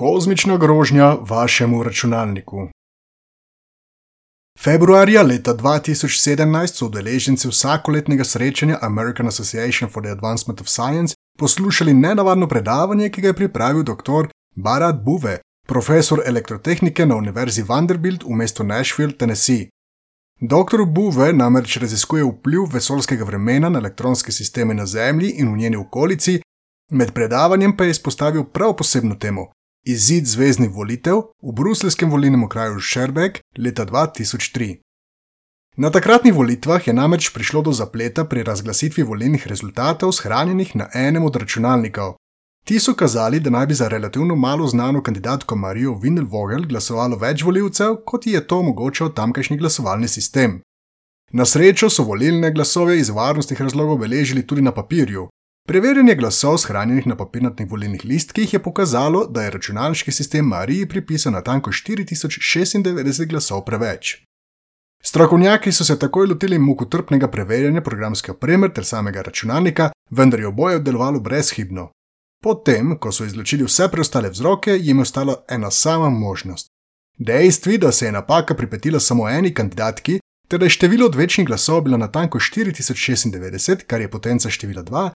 Kozmična grožnja vašemu računalniku. Februarja leta 2017 so udeleženci vsakoletnega srečanja American Association for the Advancement of Science poslušali nenavadno predavanje, ki ga je pripravil dr. Barat Buve, profesor elektrotehnike na Univerzi Vanderbilt v mestu Nashville, Tennessee. Dr. Buve namreč raziskuje vpliv vesoljskega vremena na elektronske sisteme na Zemlji in v njeni okolici, med predavanjem pa je izpostavil prav posebno temo: izid zvezdnih volitev v bruseljskem volilnem okraju Sherbeck leta 2003. Na takratnih volitvah je namreč prišlo do zapleta pri razglasitvi volilnih rezultatov shranjenih na enem od računalnikov. Ti so kazali, da naj bi za relativno malo znano kandidatko Marijo Windelvogel glasovalo več voljivcev, kot ji je to omogočal tamkajšnji glasovalni sistem. Na srečo so volilne glasove iz varnostnih razlogov beležili tudi na papirju, Preverjanje glasov shranjenih na papirnatih volilnih listkih je pokazalo, da je računalniški sistem Mariji pripisal na tanko 4096 glasov preveč. Strokovnjaki so se takoj lotili mukotrpnega preverjanja programske opreme ter samega računalnika, vendar je oboje delovalo brezhibno. Potem, ko so izločili vse preostale vzroke, jim je ostala ena sama možnost. Dejstvi, da se je napaka pripetila samo eni kandidatki, ter da je število odvečnih glasov bilo na tanko 4096, kar je potenca števila 2,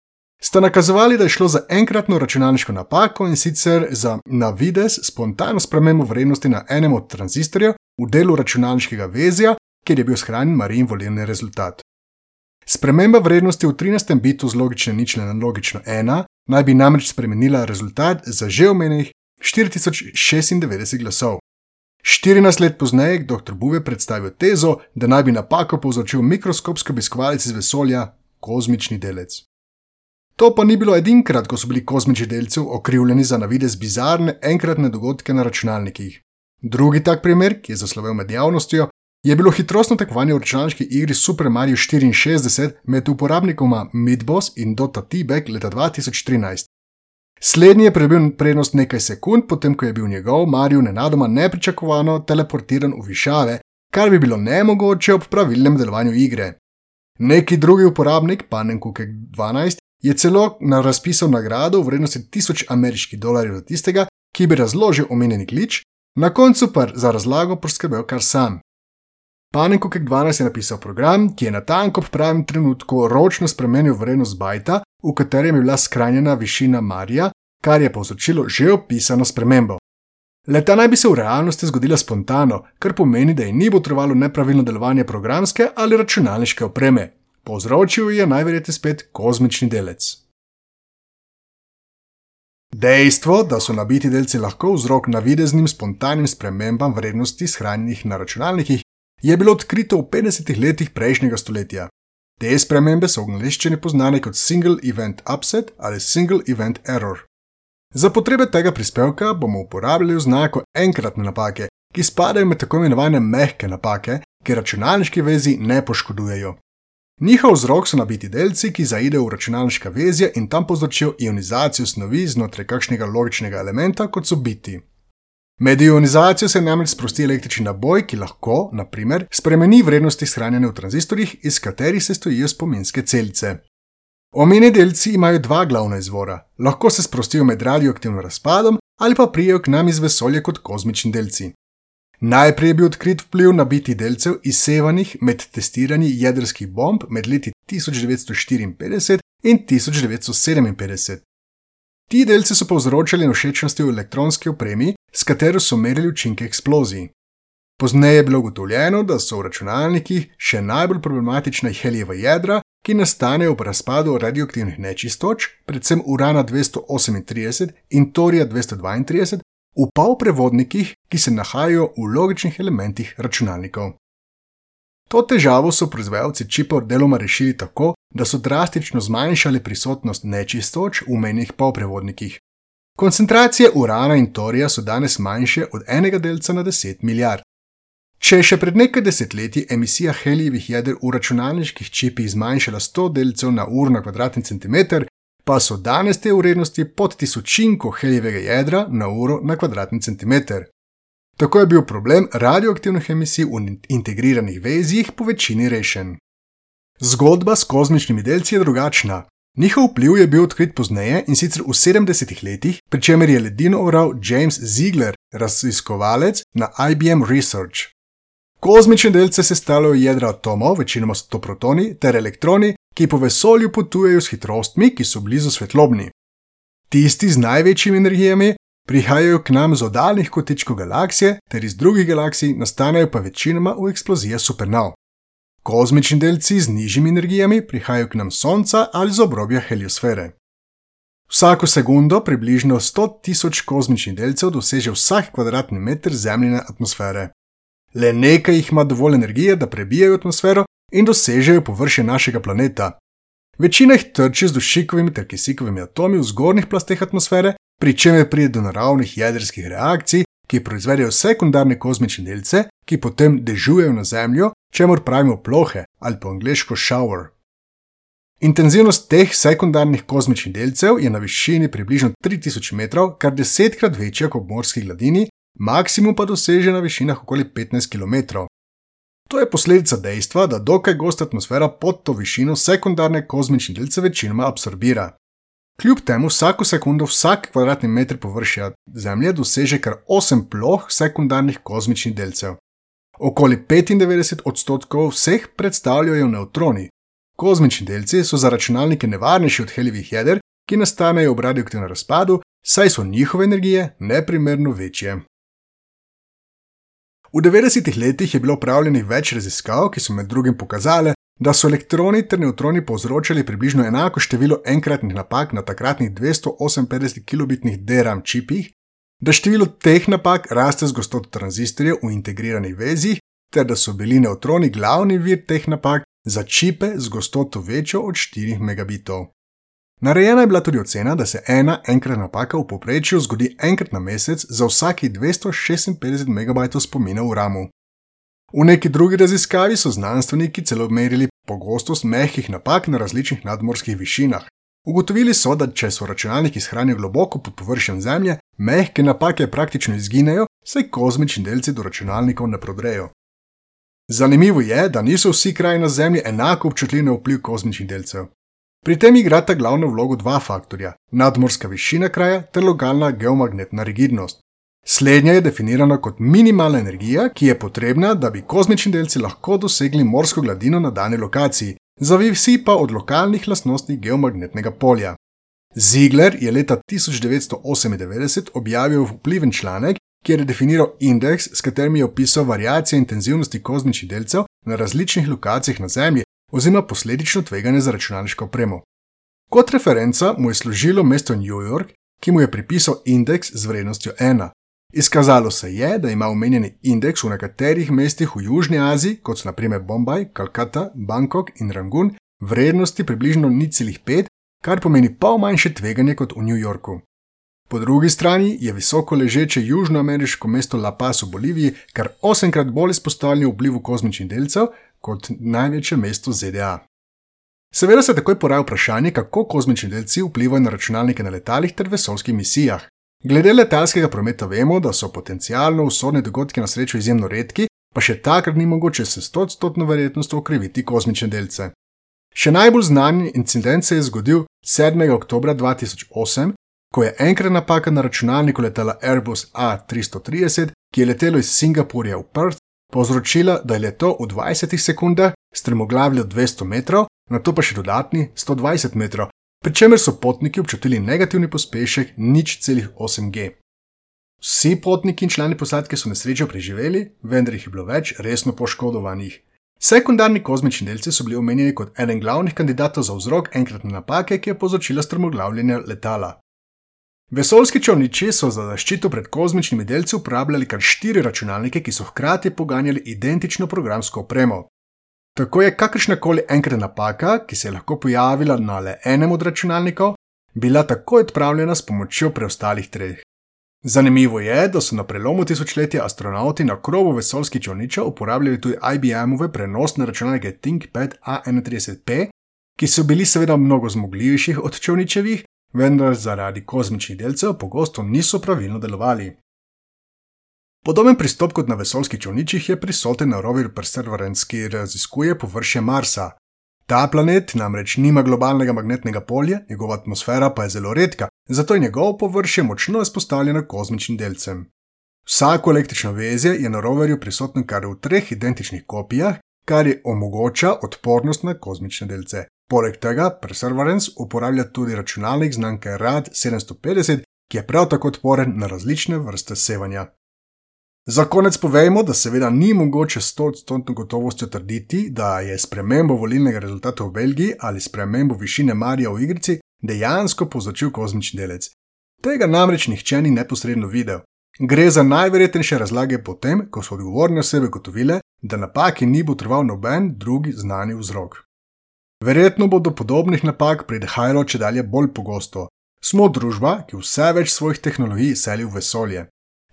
sta nakazovali, da je šlo za enkratno računalniško napako in sicer za na vides spontano spremembo vrednosti na enem od tranzistorjev v delu računalniškega vezja, kjer je bil shranjen Marijin volilni rezultat. Sprememba vrednosti v 13. bitu z logične ničle na logično 1 naj bi namreč spremenila rezultat za že omenjenih 4096 glasov. 14 let pozneje je dr. Buve predstavil tezo, da naj bi napako povzročil mikroskopski obiskovalec iz vesolja, kozmični delec. To pa ni bilo edinkrat, ko so bili kozmični delci okrivljeni za navidez bizarne enkratne dogodke na računalnikih. Drugi tak primer, ki je zaslovel med javnostjo, je bilo hitrostno tekmovanje v računalniški igri Super Mario 64 med uporabnikoma Midboss in Dota T-Bag leta 2013. Slednji je prebil prednost nekaj sekund, potem ko je bil njegov Mario nenadoma nepričakovano teleportiran v višave, kar bi bilo nemogoče ob pravilnem delovanju igre. Neki drugi uporabnik, Panenkuke 12, je celo na razpisal nagrado v vrednosti 1000 ameriških dolarjev za tistega, ki bi razložil omenjeni klič, na koncu pa za razlago poskrbel kar sam. Panenko Kek 12 je napisal program, ki je na tanko v pravem trenutku ročno spremenil vrednost bajta, v katerem je bila skrajnjena višina Marija, kar je povzročilo že opisano spremembo. Leta naj bi se v realnosti zgodila spontano, kar pomeni, da ji ni potrebovalo nepravilno delovanje programske ali računalniške opreme, povzročil je najverjetneje spet kozmični delec. Dejstvo, da so nabiti delci lahko vzrok navideznim spontanim spremembam vrednosti shranjenih na računalnikih, je bilo odkrito v 50 letih prejšnjega stoletja. Te spremembe so v angleščini poznane kot single event upset ali single event error. Za potrebe tega prispevka bomo uporabljali oznako enkratne napake, ki spadajo med tako imenovane mehke napake, ki računalniški vezi ne poškodujejo. Njihov vzrok so nabiti delci, ki zaidejo v računalniška vezja in tam povzročijo ionizacijo snovi znotraj kakšnega logičnega elementa, kot so biti. Med ionizacijo se namreč sprosti električni naboj, ki lahko, na primer, spremeni vrednosti shranjene v tranzistorjih, iz katerih se stojijo spominske celice. Omenjeni delci imajo dva glavna izvora: lahko se sprostijo med radioaktivnim razpadom ali pa prijejo k nam iz vesolja kot kozmični delci. Najprej je bil odkrit vpliv nabitih delcev izsevanih med testiranji jedrskih bomb med leti 1954 in 1957. Ti delci so povzročali nošečnosti v elektronski opremi, s katero so merili učinke eksplozij. Pozneje je bilo ugotovljeno, da so v računalnikih še najbolj problematična helijeva jedra, ki nastanejo ob razpadu radioaktivnih nečistoč, predvsem urana 238 in torija 232, v polprevodnikih, ki se nahajajo v logičnih elementih računalnikov. To težavo so proizvajalci čipov deloma rešili tako, da so drastično zmanjšali prisotnost nečistoč v menjih polprevodnikih. Koncentracije urana in torija so danes manjše od enega delca na 10 milijard. Če je še pred nekaj desetletji emisija helijevih jeder v računalniških čipih zmanjšala 100 delcev na uro na kvadratni centimeter, pa so danes te vrednosti pod tisočinko helijevega jedra na uro na kvadratni centimeter. Tako je bil problem radioaktivnih emisij v integriranih vezjih po večini rešen. Zgodba s kozmičnimi delci je drugačna. Njihov vpliv je bil odkrit pozneje in sicer v 70-ih letih, pri čemer je ledino oral James Ziegler, raziskovalec na IBM Research. Kozmične delce sestavljajo jedra atomov, večinoma so to protoni, ter elektroni, ki po vesolju potujejo s hitrostmi, ki so blizu svetlobni. Tisti z največjimi energijami prihajajo k nam z oddaljnih kotičkov galaksije, ter iz drugih galaksij nastanejo pa večinoma v eksplozijah supernov. Kozmični delci z nižjimi energijami prihajajo k nam z Sonca ali z obrobja heliosfere. Vsako sekundo približno 100 tisoč kozmičnih delcev doseže vsak kvadratni meter zemljine atmosfere. Le nekaj jih ima dovolj energije, da prebijajo atmosfero in dosežejo površje našega planeta. Večina jih trči z dušikovimi ter kisikovimi atomi v zgornjih plasteh atmosfere, pri čemer pride do naravnih jedrskih reakcij, ki proizvedejo sekundarne kozmične delce, ki potem dežujejo na Zemljo, čemur pravimo plohe ali po angliško shower. Intenzivnost teh sekundarnih kozmičnih delcev je na višini približno 3000 metrov, kar desetkrat večja kot morski gladini, maksimum pa doseže na višinah okoli 15 km. To je posledica dejstva, da dokaj gosta atmosfera pod to višino sekundarne kozmične delce večinoma absorbira. Kljub temu vsako sekundo vsak kvadratni meter površja Zemlje doseže kar 8 ploh sekundarnih kozmičnih delcev. Okoli 95 odstotkov vseh predstavljajo neutroni. Kozmični delci so za računalnike nevarnejši od helijevih jeder, ki nastanejo ob radioaktivnem razpadu, saj so njihove energije neprimerno večje. V 90-ih letih je bilo upravljenih več raziskav, ki so med drugim pokazale, da so elektroni ter neutroni povzročali približno enako število enkratnih napak na takratnih 258 kilobitnih DRAM čipih, da število teh napak raste z gostoto tranzistorjev v integriranih vezih, ter da so bili neutroni glavni vir teh napak za čipe z gostoto večjo od 4 megabitov. Narejena je bila tudi ocena, da se ena enkratna napaka v povprečju zgodi enkrat na mesec za vsakih 256 megabajtov spomina v ramu. V neki drugi raziskavi so znanstveniki celo merili pogostost mehkih napak na različnih nadmorskih višinah. Ugotovili so, da če so računalniki shranijo globoko pod površjem Zemlje, mehke napake praktično izginejo, saj kozmični delci do računalnikov ne prodrejo. Zanimivo je, da niso vsi kraji na Zemlji enako občutljivi na vpliv kozmičnih delcev. Pri tem igrata glavno vlogo dva faktorja: nadmorska višina kraja ter lokalna geomagnetna rigidnost. Slednja je definirana kot minimalna energija, ki je potrebna, da bi kozmični delci lahko dosegli morsko gladino na dani lokaciji, zavisi pa od lokalnih lastnosti geomagnetnega polja. Ziegler je leta 1998 objavil vpliven članek, kjer je definiral indeks, s katerim je opisal variacije intenzivnosti kozmičnih delcev na različnih lokacijah na Zemlji, oziroma posledično tveganje za računalniško opremo. Kot referenca mu je služilo mesto New York, ki mu je pripisal indeks z vrednostjo 1. Izkazalo se je, da ima omenjeni indeks v nekaterih mestih v Južni Aziji, kot so naprimer Bombaj, Kalkata, Bangkok in Rangun, vrednosti približno 0,5, kar pomeni pol manjše tveganje kot v New Yorku. Po drugi strani je visoko ležeče južnoameriško mesto La Paz v Boliviji kar osemkrat bolj izpostavljeno vplivu kozmičnih delcev kot največje mesto ZDA. Seveda se takoj poraja vprašanje, kako kozmični delci vplivajo na računalnike na letalih ter vesoljskih misijah. Glede letalskega prometa vemo, da so potencialno usodni dogodki na srečo izjemno redki, pa še takrat ni mogoče s 100-odstotno verjetnostjo okriviti kozmične delce. Še najbolj znani incident se je zgodil 7. oktober 2008, ko je enkrat napaka na računalniku letala Airbus A330, ki je letelo iz Singapurja v Perth, povzročila, da je leto v 20 sekundah strmoglavilo 200 metrov, na to pa še dodatni 120 metrov, pri čemer so potniki občutili negativni pospešek nič celih 8G. Vsi potniki in člani posadke so nesrečo preživeli, vendar jih je bilo več resno poškodovanih. Sekundarni kozmični delci so bili omenjeni kot eden glavnih kandidatov za vzrok enkratne napake, ki je povzročila strmoglavljenje letala. Vesoljski čovniči so za zaščito pred kozmičnimi delci uporabljali kar štiri računalnike, ki so hkrati poganjali identično programsko opremo. Tako je kakršna koli enkrat napaka, ki se je lahko pojavila na le enem od računalnikov, bila takoj odpravljena s pomočjo preostalih treh. Zanimivo je, da so na prelomu tisočletja astronauti na krovu vesoljskih čovničev uporabljali tudi IBM-ove prenosne računalnike ThinkPad A31P, ki so bili seveda mnogo zmogljivejši od čovničevih, vendar zaradi kozmičnih delcev pogosto niso pravilno delovali. Podoben pristop kot na vesoljskih čovničih je prisoten na roverju Perseverance, ki raziskuje površje Marsa. Ta planet namreč nima globalnega magnetnega polja, njegova atmosfera pa je zelo redka, zato je njegov površje močno izpostavljeno kozmičnim delcem. Vsako električno vezje je na roverju prisotno kar v treh identičnih kopijah, kar je omogoča odpornost na kozmične delce. Poleg tega Perseverance uporablja tudi računalnik znamke RAD 750, ki je prav tako odporen na različne vrste sevanja. Za konec povejmo, da seveda ni mogoče s 100% gotovostjo trditi, da je spremembo volilnega rezultata v Belgiji ali spremembo višine Marija v igrici dejansko povzročil kozmični delec. Tega namreč nihče ni neposredno videl. Gre za najverjetnejše razlage potem, ko so odgovorne osebe gotovile, da napaki ni botroval noben drugi znani vzrok. Verjetno bo do podobnih napak prihajalo če dalje bolj pogosto. Smo družba, ki vse več svojih tehnologij seli v vesolje.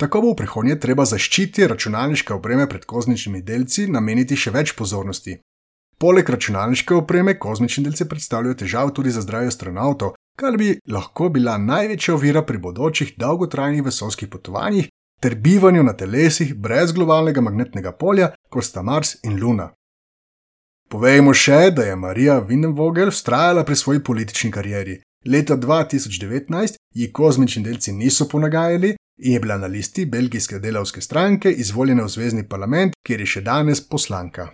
Tako bo v prihodnje treba zaščiti računalniške opreme pred kozmičnimi delci nameniti še več pozornosti. Poleg računalniške opreme kozmični delci predstavljajo težavo tudi za zdravje astronautov, kar bi lahko bila največja ovira pri bodočih dolgotrajnih vesolskih potovanjih ter bivanju na telesih brez globalnega magnetnega polja, kot sta Mars in Luna. Povejmo še, da je Marija Windenvogel vztrajala pri svoji politični karieri. Leta 2019 ji kozmični delci niso ponagajali, in je bila na listi belgijske delavske stranke izvoljena v zvezdni parlament, kjer je še danes poslanka.